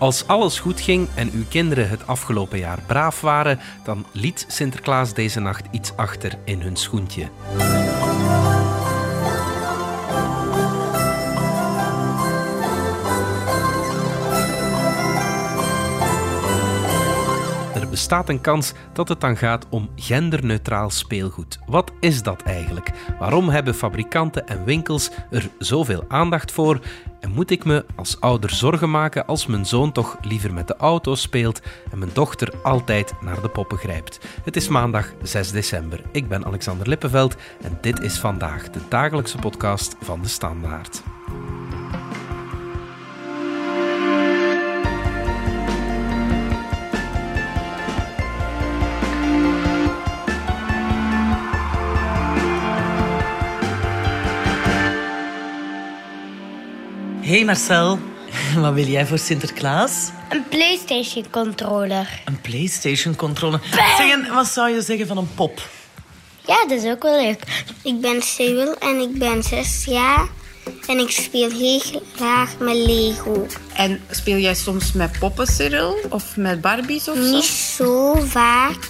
Als alles goed ging en uw kinderen het afgelopen jaar braaf waren, dan liet Sinterklaas deze nacht iets achter in hun schoentje. Bestaat een kans dat het dan gaat om genderneutraal speelgoed. Wat is dat eigenlijk? Waarom hebben fabrikanten en winkels er zoveel aandacht voor? En moet ik me als ouder zorgen maken als mijn zoon toch liever met de auto speelt en mijn dochter altijd naar de poppen grijpt? Het is maandag 6 december. Ik ben Alexander Lippenveld en dit is vandaag de dagelijkse podcast van de Standaard. Hey Marcel, wat wil jij voor Sinterklaas? Een PlayStation controller. Een PlayStation controller. Zeg, wat zou je zeggen van een pop? Ja, dat is ook wel leuk. Ik ben Cyril en ik ben zes jaar. En ik speel heel graag met Lego. En speel jij soms met poppen, Cyril? Of met Barbies of Niet zo? zo vaak.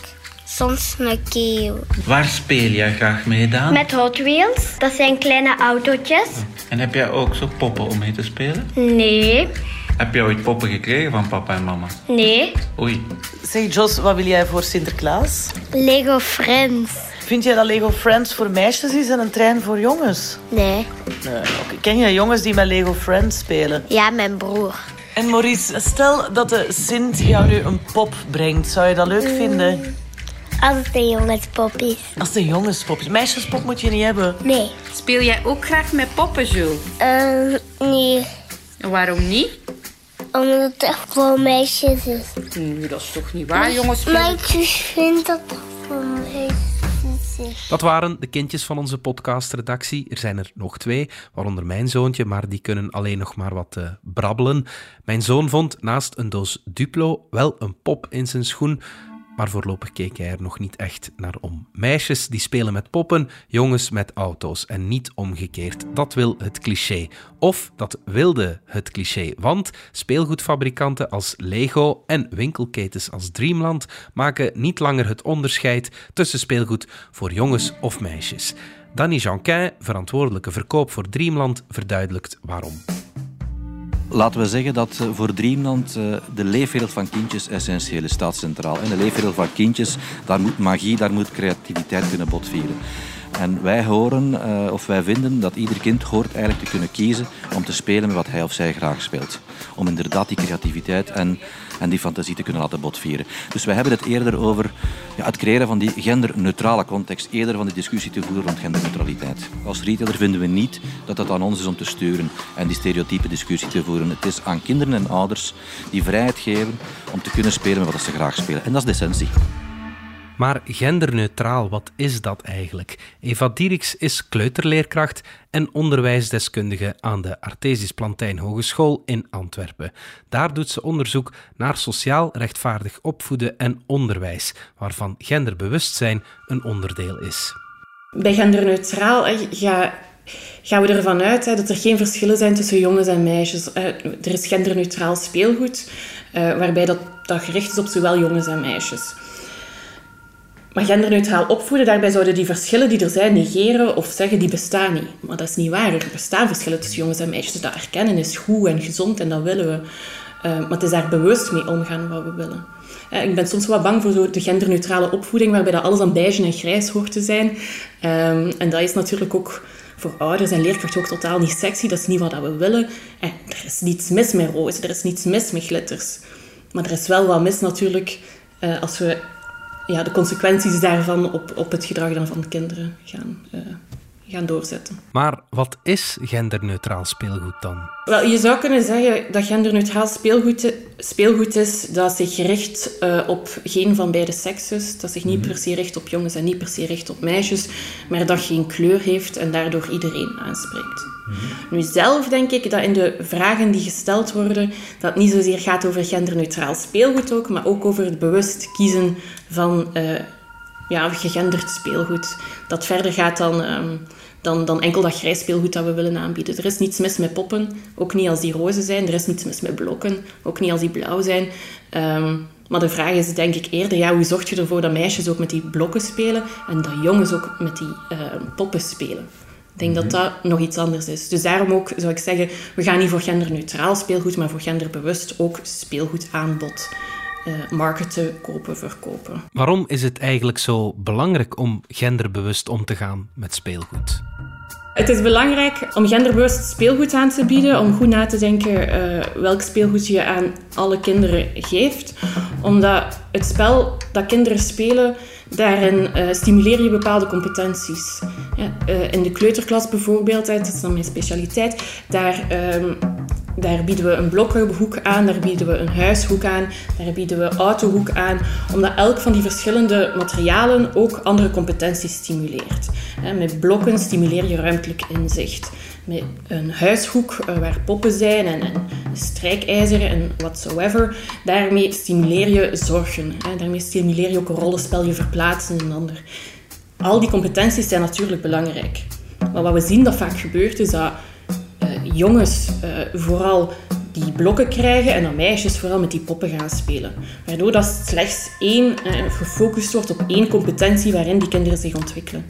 Soms met Keo. Waar speel jij graag mee dan? Met Hot Wheels. Dat zijn kleine autootjes. En heb jij ook zo poppen om mee te spelen? Nee. Heb je ooit poppen gekregen van papa en mama? Nee. Oei. Zeg Jos, wat wil jij voor Sinterklaas? Lego Friends. Vind jij dat Lego Friends voor meisjes is en een trein voor jongens? Nee. Ken je jongens die met Lego Friends spelen? Ja, mijn broer. En Maurice, stel dat de Sint jou nu een pop brengt. Zou je dat leuk vinden? Als het een jongenspop is. Als het een jongenspop is. Meisjespop moet je niet hebben. Nee. Speel jij ook graag met poppen, Jules? Eh, nee. En waarom niet? Omdat het echt voor meisjes is. Nee, dat is toch niet waar, jongens? spelen- Meisjes vinden dat toch voor meisjes is. Dat waren de kindjes van onze podcastredactie. Er zijn er nog twee, waaronder mijn zoontje, maar die kunnen alleen nog maar wat eh, brabbelen. Mijn zoon vond naast een doos Duplo wel een pop in zijn schoen, maar voorlopig keek hij er nog niet echt naar om. Meisjes die spelen met poppen, jongens met auto's en niet omgekeerd. Dat wil het cliché. Of dat wilde het cliché, want speelgoedfabrikanten als Lego en winkelketens als Dreamland maken niet langer het onderscheid tussen speelgoed voor jongens of meisjes. Danny Janquin, verantwoordelijke verkoop voor Dreamland, verduidelijkt waarom. Laten we zeggen dat eh, voor Dreamland eh, de leefwereld van kindjes essentieel is, staat centraal. En de leefwereld van kindjes, daar moet magie, daar moet creativiteit kunnen botvieren. En wij horen, eh, of wij vinden, dat ieder kind hoort eigenlijk te kunnen kiezen om te spelen met wat hij of zij graag speelt. Om inderdaad die creativiteit en, en die fantasie te kunnen laten botvieren. Dus wij hebben het eerder over ja, het creëren van die genderneutrale context, eerder van die discussie te voeren rond genderneutraliteit. Als retailer vinden we niet dat het aan ons is om te sturen en die stereotype discussie te voeren. Het is aan kinderen en ouders die vrijheid geven om te kunnen spelen met wat ze graag spelen. En dat is de essentie. Maar genderneutraal, wat is dat eigenlijk? Eva Dieriks is kleuterleerkracht en onderwijsdeskundige aan de Artesisch Plantijn Hogeschool in Antwerpen. Daar doet ze onderzoek naar sociaal rechtvaardig opvoeden en onderwijs, waarvan genderbewustzijn een onderdeel is. Bij genderneutraal gaan we ervan uit hè, dat er geen verschillen zijn tussen jongens en meisjes. Eh, er is genderneutraal speelgoed, eh, waarbij dat, dat gericht is op zowel jongens en meisjes. Maar genderneutraal opvoeden, daarbij zouden die verschillen die er zijn negeren of zeggen die bestaan niet. Maar dat is niet waar. Er bestaan verschillen tussen jongens en meisjes. Dat erkennen is goed en gezond en dat willen we. Eh, maar het is daar bewust mee omgaan wat we willen. Eh, ik ben soms wel bang voor zo de genderneutrale opvoeding, waarbij dat alles aan beige en grijs hoort te zijn. Ehm, en dat is natuurlijk ook voor ouders en leerkrachten ook totaal niet sexy. Dat is niet wat we willen. En er is niets mis met rozen, er is niets mis met glitters. Maar er is wel wat mis natuurlijk eh, als we ja, de consequenties daarvan op, op het gedrag dan van kinderen gaan, eh, gaan doorzetten. Maar wat is genderneutraal speelgoed dan? Wel, je zou kunnen zeggen dat genderneutraal speelgoed, speelgoed is dat zich richt eh, op geen van beide sekses. Dat zich niet per se richt op jongens en niet per se richt op meisjes, maar dat geen kleur heeft en daardoor iedereen aanspreekt. Nu zelf denk ik dat in de vragen die gesteld worden, dat niet zozeer gaat over genderneutraal speelgoed ook, maar ook over het bewust kiezen van eh, ja, gegenderd speelgoed. Dat verder gaat dan ehm, dan, dan enkel dat grijs speelgoed dat we willen aanbieden. Er is niets mis met poppen, ook niet als die roze zijn. Er is niets mis met blokken, ook niet als die blauw zijn. Ehm, maar de vraag is denk ik eerder, ja, hoe zorg je ervoor dat meisjes ook met die blokken spelen en dat jongens ook met die uh, poppen spelen? Ik denk dat dat nog iets anders is. Dus daarom ook zou ik zeggen, we gaan niet voor genderneutraal speelgoed, maar voor genderbewust ook speelgoedaanbod uh, marketen, kopen, verkopen. Waarom is het eigenlijk zo belangrijk om genderbewust om te gaan met speelgoed? Het is belangrijk om genderbewust speelgoed aan te bieden, om goed na te denken uh, welk speelgoed je aan alle kinderen geeft. Omdat het spel dat kinderen spelen, daarin uh, stimuleer je bepaalde competenties. Ja, uh, in de kleuterklas bijvoorbeeld, dat is dan mijn specialiteit, daar um, daar bieden we een blokkenhoek aan, daar bieden we een huishoek aan, daar bieden we autohoek aan, omdat elk van die verschillende materialen ook andere competenties stimuleert. Met blokken stimuleer je ruimtelijk inzicht. Met een huishoek eh, waar poppen zijn en, en strijkijzer en whatsoever, daarmee stimuleer je zorgen. Daarmee stimuleer je ook een rollenspel, je verplaatsen in een ander. Al die competenties zijn natuurlijk belangrijk. Maar wat we zien dat vaak gebeurt, is dat jongens uh, vooral die blokken krijgen en dan meisjes vooral met die poppen gaan spelen. Waardoor dat slechts één, uh, gefocust wordt op één competentie waarin die kinderen zich ontwikkelen.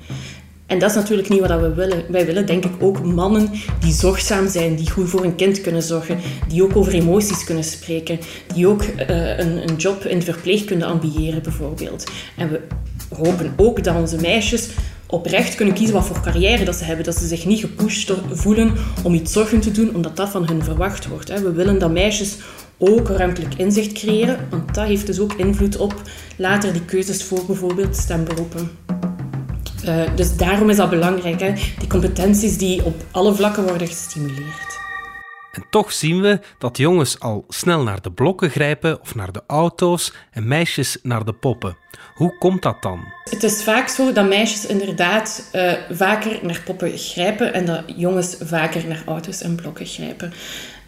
En dat is natuurlijk niet wat we willen. Wij willen denk ik ook mannen die zorgzaam zijn, die goed voor een kind kunnen zorgen, die ook over emoties kunnen spreken, die ook een, een job in de verpleegkunde ambiëren bijvoorbeeld. En we hopen ook dat onze meisjes oprecht kunnen kiezen wat voor carrière dat ze hebben. Dat ze zich niet gepusht voelen om iets zorgen te doen, omdat dat van hen verwacht wordt. We willen dat meisjes ook ruimtelijk inzicht creëren, want dat heeft dus ook invloed op later die keuzes voor bijvoorbeeld stemberoepen. Uh, dus daarom is dat belangrijk, die competenties die op alle vlakken worden gestimuleerd. En toch zien we dat jongens al snel naar de blokken grijpen of naar de auto's en meisjes naar de poppen. Hoe komt dat dan? Het is vaak zo dat meisjes inderdaad uh, vaker naar poppen grijpen en dat jongens vaker naar auto's en blokken grijpen.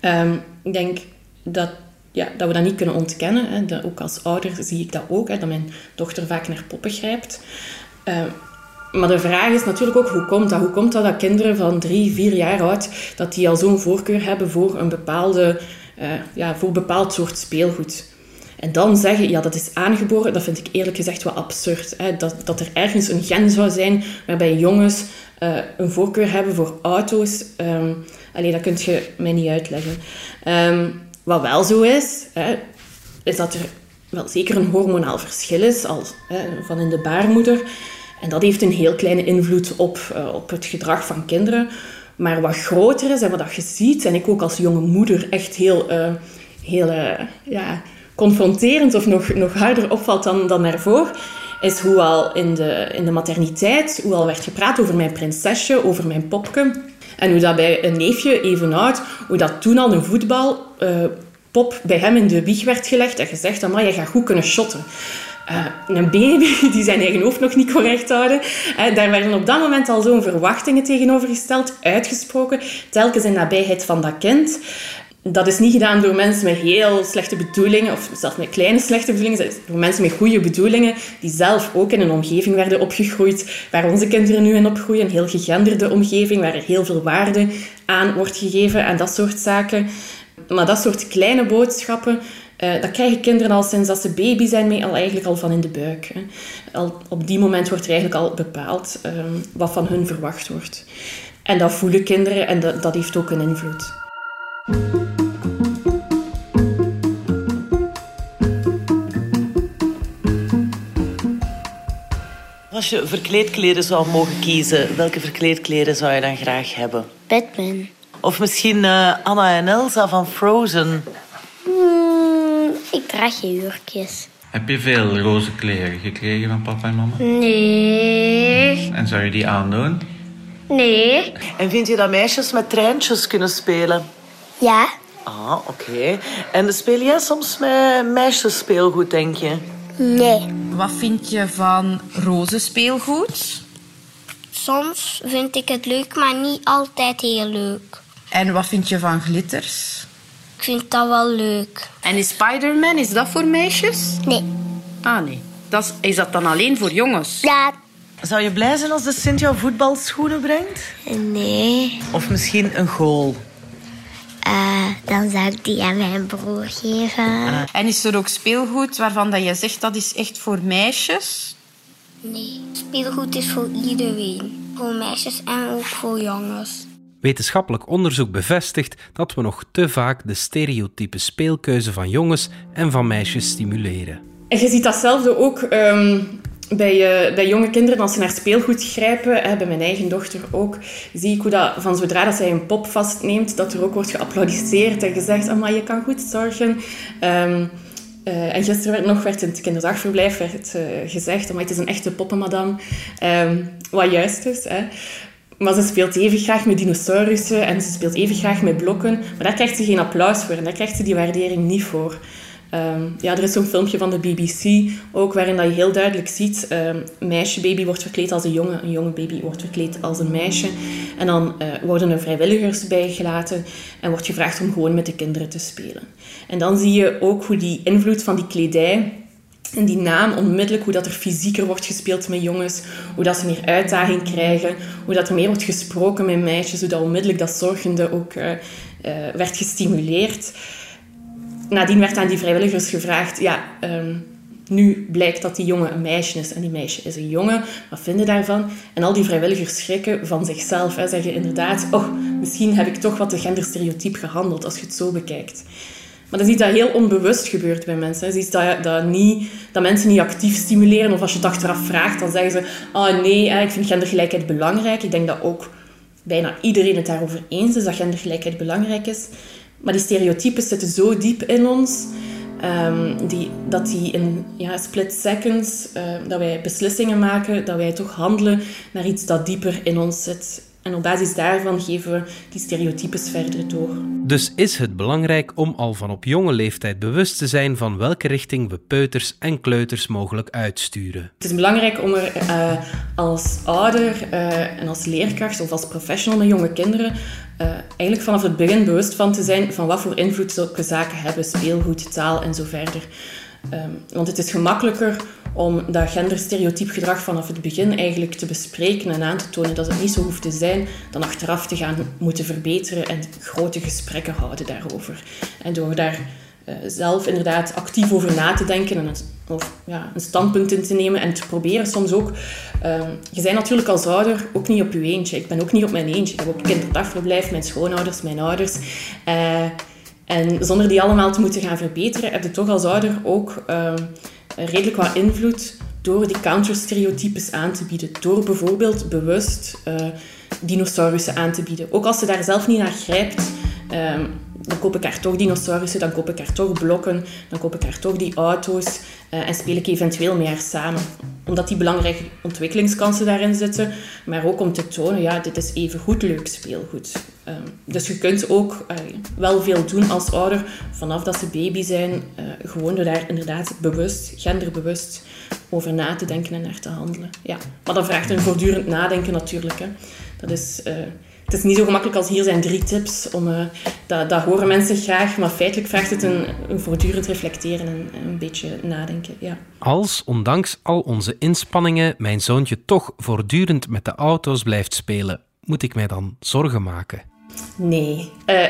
Um, ik denk dat, ja, dat we dat niet kunnen ontkennen. Hè. Ook als ouder zie ik dat ook, hè, dat mijn dochter vaak naar poppen grijpt. Uh, maar de vraag is natuurlijk ook, hoe komt dat? Hoe komt dat dat kinderen van drie, vier jaar oud, dat die al zo'n voorkeur hebben voor een bepaalde, uh, ja, voor bepaald soort speelgoed? En dan zeggen, ja, dat is aangeboren, dat vind ik eerlijk gezegd wel absurd. Hè? Dat, dat er ergens een gen zou zijn waarbij jongens uh, een voorkeur hebben voor auto's. Um, allee, dat kun je mij niet uitleggen. Um, wat wel zo is, hè, is dat er wel zeker een hormonaal verschil is als, hè, van in de baarmoeder. En dat heeft een heel kleine invloed op, uh, op het gedrag van kinderen. Maar wat groter is en wat je ziet, en ik ook als jonge moeder echt heel, uh, heel uh, ja, confronterend of nog, nog harder opvalt dan, dan daarvoor, is hoe al in de, in de materniteit, hoe al werd gepraat over mijn prinsesje, over mijn popke. En hoe dat bij een neefje even oud, hoe dat toen al een voetbalpop bij hem in de wieg werd gelegd en gezegd, maar jij gaat goed kunnen shotten. Uh, een baby die zijn eigen hoofd nog niet correct houden. Uh, daar werden op dat moment al zo'n verwachtingen tegenover gesteld, uitgesproken, telkens in nabijheid van dat kind. Dat is niet gedaan door mensen met heel slechte bedoelingen, of zelfs met kleine slechte bedoelingen. Door mensen met goede bedoelingen, die zelf ook in een omgeving werden opgegroeid waar onze kinderen nu in opgroeien. Een heel gegenderde omgeving, waar er heel veel waarde aan wordt gegeven en dat soort zaken. Maar dat soort kleine boodschappen, uh, dat krijgen kinderen al sinds dat ze baby zijn mee, al eigenlijk al van in de buik. Hè. Al op die moment wordt er eigenlijk al bepaald um, wat van hun verwacht wordt. En dat voelen kinderen en dat, dat heeft ook een invloed. Als je verkleedkleren zou mogen kiezen, welke verkleedkleren zou je dan graag hebben? Batman. Of misschien uh, Anna en Elsa van Frozen. Ik draag je jurkjes. Heb je veel roze kleren gekregen van papa en mama? Nee. En zou je die aandoen? Nee. En vind je dat meisjes met treintjes kunnen spelen? Ja. Ah, oké. Okay. En speel jij soms met meisjes speelgoed, denk je? Nee. Wat vind je van roze speelgoed? Soms vind ik het leuk, maar niet altijd heel leuk. En wat vind je van glitters? Ik vind dat wel leuk. En is Spider-Man, is dat voor meisjes? Nee. Ah, nee. Dat is, is dat dan alleen voor jongens? Ja. Zou je blij zijn als de Sint jou voetbalschoenen brengt? Nee, Of misschien een goal? eh, dan zou ik die aan mijn broer geven. En is er ook speelgoed waarvan dat je zegt dat is echt voor meisjes? Nee, speelgoed is voor iedereen. Voor meisjes en ook voor jongens. Wetenschappelijk onderzoek bevestigt dat we nog te vaak de stereotype speelkeuze van jongens en van meisjes stimuleren. En je ziet datzelfde ook ehm, bij, eh, bij jonge kinderen als ze naar speelgoed grijpen. Hè, bij mijn eigen dochter ook. Zie ik hoe dat van zodra dat zij een pop vastneemt, dat er ook wordt geapplaudisseerd en gezegd: maar je kan goed zorgen. Ehm, eh, en gisteren werd nog werd in het kinderdagverblijf werd, eh, gezegd: maar het is een echte poppenmadam. Ehm wat juist is. Hè. Maar ze speelt even graag met dinosaurussen en ze speelt even graag met blokken. Maar daar krijgt ze geen applaus voor en daar krijgt ze die waardering niet voor. Ehm, ja, er is zo'n filmpje van de BBC ook waarin dat je heel duidelijk ziet: ehm, een meisjebaby wordt verkleed als een jongen, een jonge baby wordt verkleed als een meisje. En dan eh, worden er vrijwilligers bijgelaten en wordt gevraagd om gewoon met de kinderen te spelen. En dan zie je ook hoe die invloed van die kledij en die naam onmiddellijk, hoe dat er fysieker wordt gespeeld met jongens, hoe dat ze meer uitdaging krijgen, hoe dat er meer wordt gesproken met meisjes, hoe dat onmiddellijk dat zorgende ook eh, eh, werd gestimuleerd. Nadien werd aan die vrijwilligers gevraagd, ja, ehm, nu blijkt dat die jongen een meisje is en die meisje is een jongen. Wat vinden daarvan? En al die vrijwilligers schrikken van zichzelf. Hè, zeggen inderdaad, oh, misschien heb ik toch wat de genderstereotype gehandeld als je het zo bekijkt. Maar dat is iets dat heel onbewust gebeurt bij mensen. Dat is dat, dat, niet, dat mensen niet actief stimuleren. Of als je het achteraf vraagt, dan zeggen ze... Ah nee, hè, ik vind gendergelijkheid belangrijk. Ik denk dat ook bijna iedereen het daarover eens is, dat gendergelijkheid belangrijk is. Maar die stereotypes zitten zo diep in ons... ehm, die, dat die in ja, split seconds, eh, dat wij beslissingen maken, dat wij toch handelen naar iets dat dieper in ons zit. En op basis daarvan geven we die stereotypes verder door. Dus is het belangrijk om al van op jonge leeftijd bewust te zijn van welke richting we peuters en kleuters mogelijk uitsturen. Het is belangrijk om er eh, als ouder eh, en als leerkracht of als professional met jonge kinderen eh, eigenlijk vanaf het begin bewust van te zijn van wat voor invloed zulke zaken hebben, speelgoed, taal en zo verder. Ehm, want het is gemakkelijker om dat genderstereotyp gedrag vanaf het begin eigenlijk te bespreken en aan te tonen dat het niet zo hoeft te zijn, dan achteraf te gaan moeten verbeteren en grote gesprekken houden daarover. En door daar eh, zelf inderdaad actief over na te denken en het, of, ja, een standpunt in te nemen en te proberen soms ook. ehm, je bent natuurlijk als ouder ook niet op je eentje. Ik ben ook niet op mijn eentje. Ik heb op kinderdagverblijf mijn schoonouders, mijn ouders. Eh, en zonder die allemaal te moeten gaan verbeteren, heb je toch als ouder ook ehm, redelijk wat invloed door die counterstereotypes aan te bieden. Door bijvoorbeeld bewust eh, dinosaurussen aan te bieden. Ook als ze daar zelf niet naar grijpt, ehm, dan koop ik haar toch dinosaurussen, dan koop ik haar toch blokken, dan koop ik haar toch die auto's eh, en speel ik eventueel met haar samen. Omdat die belangrijke ontwikkelingskansen daarin zitten, maar ook om te tonen, ja, dit is even goed leuk speelgoed. Ehm, dus je kunt ook eh, wel veel doen als ouder, vanaf dat ze baby zijn, eh, gewoon door daar inderdaad bewust, genderbewust over na te denken en naar te handelen. Ja. Maar dat vraagt een voortdurend nadenken natuurlijk. Hè. Dat is... het is niet zo gemakkelijk als hier zijn drie tips. Om, eh, dat, dat horen mensen graag, maar feitelijk vraagt het een, een voortdurend reflecteren en een beetje nadenken. Ja. Als, ondanks al onze inspanningen, mijn zoontje toch voortdurend met de auto's blijft spelen, moet ik mij dan zorgen maken? Nee. Eh,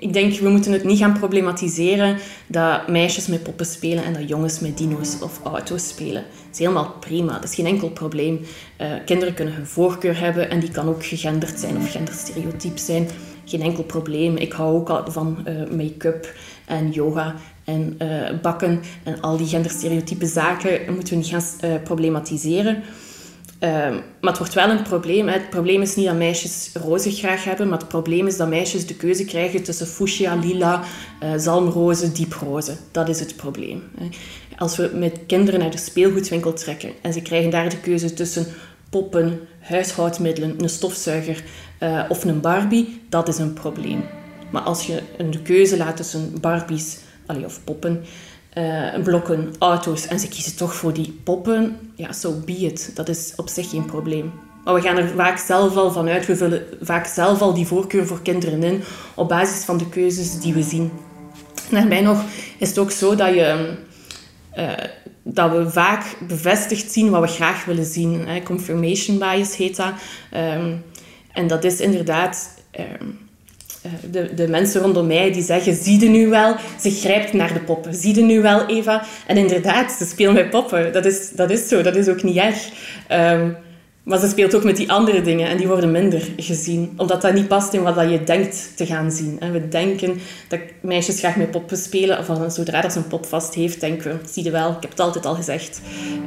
ik denk, we moeten het niet gaan problematiseren dat meisjes met poppen spelen en dat jongens met dino's of auto's spelen. Dat is helemaal prima, dat is geen enkel probleem. Eh, kinderen kunnen hun voorkeur hebben en die kan ook gegenderd zijn of genderstereotyp zijn. Geen enkel probleem. Ik hou ook al van eh, make-up en yoga en eh, bakken en al die genderstereotype zaken moeten we niet gaan problematiseren. Ehm, maar het wordt wel een probleem. Het probleem is niet dat meisjes roze graag hebben, maar het probleem is dat meisjes de keuze krijgen tussen fuchsia, lila, eh, zalmroze, dieproze. Dat is het probleem. Hè. Als we met kinderen naar de speelgoedwinkel trekken en ze krijgen daar de keuze tussen poppen, huishoudmiddelen, een stofzuiger eh, of een Barbie, dat is een probleem. Maar als je een keuze laat tussen Barbies allee, of poppen, eh, blokken, auto's en ze kiezen toch voor die poppen, ja, so be it. Dat is op zich geen probleem. Maar we gaan er vaak zelf al vanuit, we vullen vaak zelf al die voorkeur voor kinderen in op basis van de keuzes die we zien. En daarbij nog is het ook zo dat je... eh, we vaak bevestigd zien wat we graag willen zien. Confirmation bias heet dat. Ehm, en dat is inderdaad... Ehm, eh, de, de mensen rondom mij die zeggen, zie je nu wel? Ze grijpt naar de poppen. Zie je nu wel, Eva? En inderdaad, ze speelt met poppen. Dat is, dat is zo, dat is ook niet erg. Um, maar ze speelt ook met die andere dingen en die worden minder gezien. Omdat dat niet past in wat je denkt te gaan zien. En we denken dat meisjes graag met poppen spelen. Of zodra dat ze een pop vast heeft, denken we, zie je wel, ik heb het altijd al gezegd.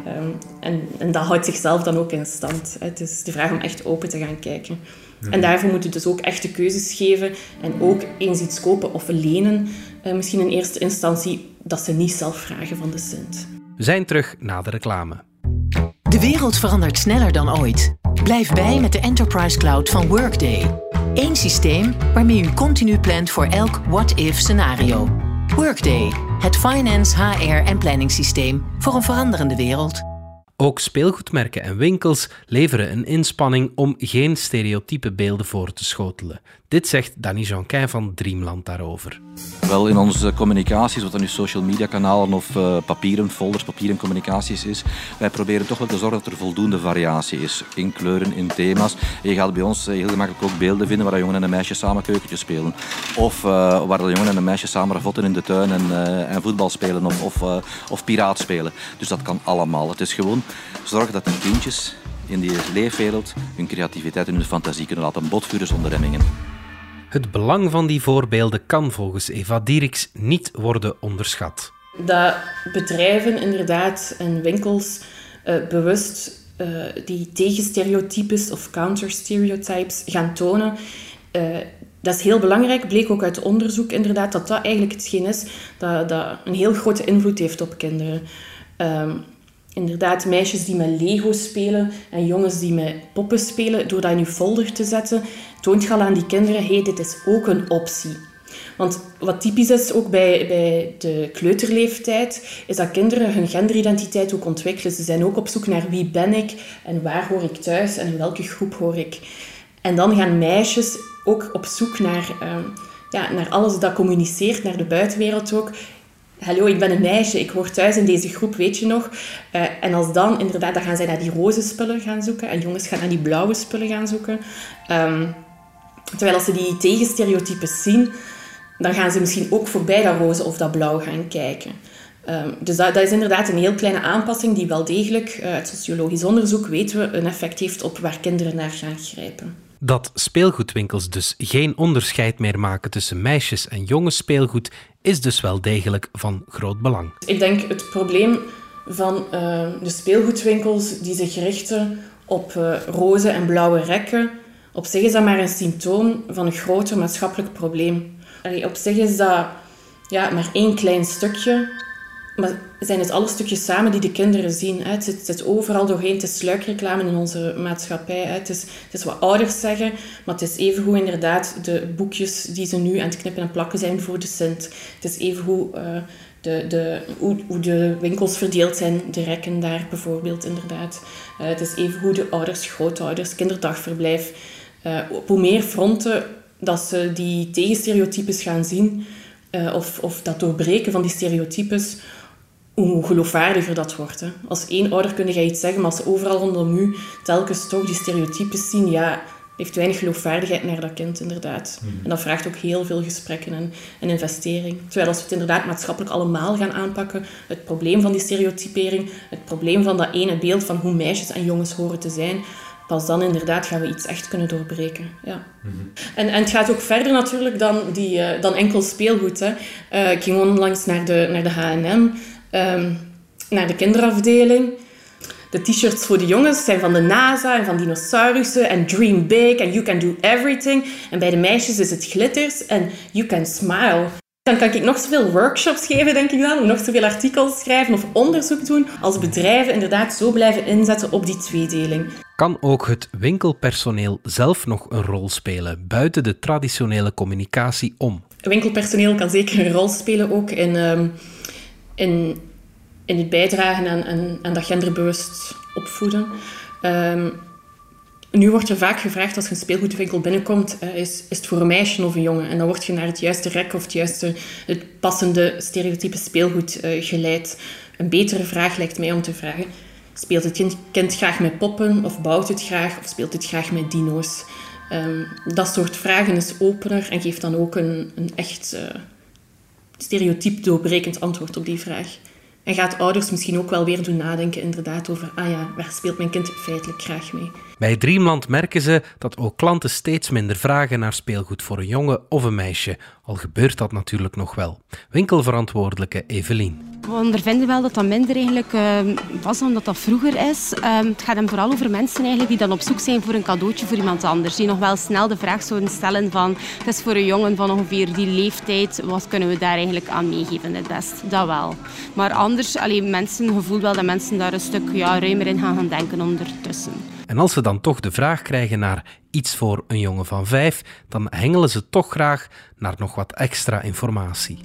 Ehm, en, en dat houdt zichzelf dan ook in stand. Het is de vraag om echt open te gaan kijken. En daarvoor moeten we dus ook echte keuzes geven. En ook eens iets kopen of lenen. Uh, misschien in eerste instantie dat ze niet zelf vragen van de Sint. We zijn terug na de reclame. De wereld verandert sneller dan ooit. Blijf bij met de Enterprise Cloud van Workday. Eén systeem waarmee u continu plant voor elk what-if scenario. Workday, het finance, HR en planningssysteem voor een veranderende wereld. Ook speelgoedmerken en winkels leveren een inspanning om geen stereotype beelden voor te schotelen. Dit zegt Danny Jonquin van Dreamland daarover. Wel, in onze communicaties, wat dan nu social media kanalen of uh, papieren folders, papieren communicaties is, wij proberen toch wel te zorgen dat er voldoende variatie is. In kleuren, in thema's. je gaat bij ons eh, heel gemakkelijk ook beelden vinden waar jongen en een meisje samen keukentjes spelen. Of uh, waar de jongen en een meisje samen ravotten in de tuin en, en voetbal spelen of, of, of piraat spelen. Dus dat kan allemaal. Het is gewoon zorgen dat de kindjes in die leefwereld hun creativiteit en hun fantasie kunnen laten botvuren zonder remmingen. Het belang van die voorbeelden kan volgens Eva Dieriks niet worden onderschat. Dat bedrijven inderdaad en winkels uh, bewust uh, die tegenstereotypes of counterstereotypes gaan tonen. Uh, dat is heel belangrijk, bleek ook uit onderzoek inderdaad, dat dat eigenlijk hetgeen is dat, dat een heel grote invloed heeft op kinderen. Um, inderdaad meisjes die met Lego spelen en jongens die met poppen spelen, door dat in je folder te zetten, toont je al aan die kinderen, hey, dit is ook een optie. Want wat typisch is ook bij, bij de kleuterleeftijd, is dat kinderen hun genderidentiteit ook ontwikkelen. Ze zijn ook op zoek naar wie ben ik en waar hoor ik thuis en in welke groep hoor ik. En dan gaan meisjes ook op zoek naar, uh, ja, naar alles dat communiceert, naar de buitenwereld ook hallo, ik ben een meisje, ik hoor thuis in deze groep, weet je nog? Uh, en als dan, inderdaad, dan gaan zij naar die roze spullen gaan zoeken en jongens gaan naar die blauwe spullen gaan zoeken. Um, terwijl als ze die tegenstereotypes zien, dan gaan ze misschien ook voorbij dat roze of dat blauw gaan kijken. Um, dus dat, is inderdaad een heel kleine aanpassing die wel degelijk, uit sociologisch onderzoek weten we, een effect heeft op waar kinderen naar gaan grijpen. Dat speelgoedwinkels dus geen onderscheid meer maken tussen meisjes en jongens speelgoed is dus wel degelijk van groot belang. Ik denk het probleem van uh, de speelgoedwinkels die zich richten op uh, roze en blauwe rekken, op zich is dat maar een symptoom van een groter maatschappelijk probleem. Op zich is dat ja, maar één klein stukje maar zijn het alle stukjes samen die de kinderen zien. Het zit, overal doorheen. Het is sluikreclame in onze maatschappij. Het is, het is wat ouders zeggen, maar het is evengoed inderdaad de boekjes die ze nu aan het knippen en plakken zijn voor de Sint. Het is evengoed uh, de, de, hoe, hoe de winkels verdeeld zijn, de rekken daar bijvoorbeeld inderdaad. Uh, het is evengoed de ouders, grootouders, kinderdagverblijf. Uh, op hoe meer fronten dat ze die tegenstereotypes gaan zien, of, of dat doorbreken van die stereotypes, hoe geloofwaardiger dat wordt. Hè. Als één ouder kun je iets zeggen, maar als ze overal rondom u telkens toch die stereotypes zien, ja, heeft weinig geloofwaardigheid naar dat kind, inderdaad. Hmm. En dat vraagt ook heel veel gesprekken en, en investering. Terwijl als we het inderdaad maatschappelijk allemaal gaan aanpakken, het probleem van die stereotypering, het probleem van dat ene beeld van hoe meisjes en jongens horen te zijn, pas dan inderdaad gaan we iets echt kunnen doorbreken. Ja. Hmm. En, en het gaat ook verder natuurlijk dan, die, uh, dan enkel speelgoed. Hè. Uh, ik ging onlangs naar de, naar de H&M um, naar de kinderafdeling. De t-shirts voor de jongens zijn van de NASA en van dinosaurussen en Dream Big en You Can Do Everything. En bij de meisjes is het glitters en You Can Smile. Dan kan ik nog zoveel workshops geven, denk ik dan, nog zoveel artikels schrijven of onderzoek doen, als bedrijven inderdaad zo blijven inzetten op die tweedeling. Kan ook het winkelpersoneel zelf nog een rol spelen, buiten de traditionele communicatie om? Winkelpersoneel kan zeker een rol spelen ook in... Um, in, in het bijdragen aan, aan, dat genderbewust opvoeden. Um, nu wordt er vaak gevraagd als je een speelgoedwinkel binnenkomt, uh, is, is het voor een meisje of een jongen? En dan word je naar het juiste rek of het juiste, het passende stereotype speelgoed uh, geleid. een betere vraag lijkt mij om te vragen. Speelt het kind, graag met poppen of bouwt het graag of speelt het graag met dino's? Ehm, dat soort vragen is opener en geeft dan ook een, een echt uh, stereotyp doorbrekend antwoord op die vraag. En gaat ouders misschien ook wel weer doen nadenken inderdaad over, ah ja, waar speelt mijn kind feitelijk graag mee? Bij Dreamland merken ze dat ook klanten steeds minder vragen naar speelgoed voor een jongen of een meisje. Al gebeurt dat natuurlijk nog wel. Winkelverantwoordelijke Evelien. We ondervinden wel dat dat minder eigenlijk uh, was dan dat vroeger is. Uh, het gaat hem vooral over mensen eigenlijk die dan op zoek zijn voor een cadeautje voor iemand anders. Die nog wel snel de vraag zouden stellen van het is voor een jongen van ongeveer die leeftijd, wat kunnen we daar eigenlijk aan meegeven het best? Dat wel. Maar anders, alleen mensen, gevoel wel dat mensen daar een stuk ja, ruimer in gaan, gaan denken ondertussen. En als ze dan toch de vraag krijgen naar iets voor een jongen van vijf, dan hengelen ze toch graag naar nog wat extra informatie.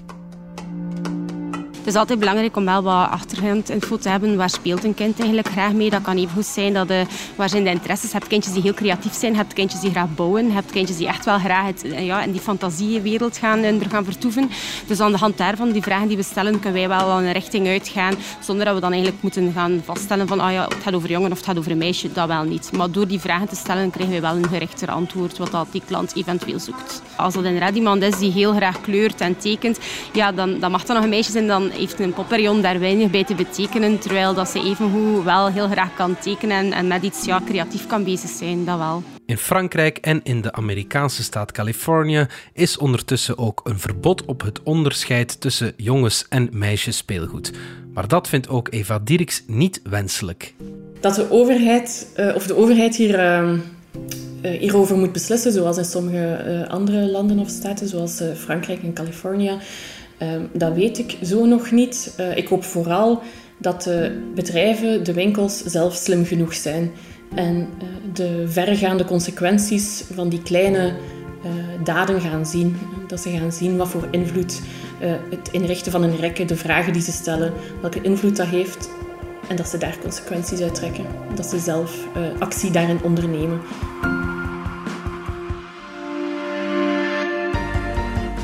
Het is altijd belangrijk om wel wat achtergrondinfo te hebben. Waar speelt een kind eigenlijk graag mee? Dat kan even goed zijn dat de, waar zijn de interesses? Je hebt kindjes die heel creatief zijn, je hebt kindjes die graag bouwen, je hebt kindjes die echt wel graag het, ja, in die fantasiewereld gaan, er gaan vertoeven. Dus aan de hand daarvan, die vragen die we stellen, kunnen wij wel een richting uitgaan, zonder dat we dan eigenlijk moeten gaan vaststellen van ah ja, het gaat over jongen of het gaat over een meisje. Dat wel niet. Maar door die vragen te stellen, krijgen we wel een gerichter antwoord wat dat die klant eventueel zoekt. Als dat inderdaad iemand is die heel graag kleurt en tekent, ja, dan, dan mag dat nog een meisje zijn, dan heeft een popperion daar weinig bij te betekenen, terwijl dat ze evengoed wel heel graag kan tekenen en met iets ja, creatief kan bezig zijn, dat wel. In Frankrijk en in de Amerikaanse staat Californië is ondertussen ook een verbod op het onderscheid tussen jongens- en meisjes speelgoed. Maar dat vindt ook Eva Dirks niet wenselijk. Dat de overheid, uh, of de overheid hier, uh, uh, hierover moet beslissen, zoals in sommige andere landen of staten, zoals Frankrijk en Californië, Ehm, dat weet ik zo nog niet. Uh, ik hoop vooral dat de bedrijven, de winkels zelf slim genoeg zijn. En uh, de verregaande consequenties van die kleine uh, daden gaan zien. Dat ze gaan zien wat voor invloed het inrichten van een rekken, de vragen die ze stellen, welke invloed dat heeft. En dat ze daar consequenties uit trekken. Dat ze zelf actie daarin ondernemen.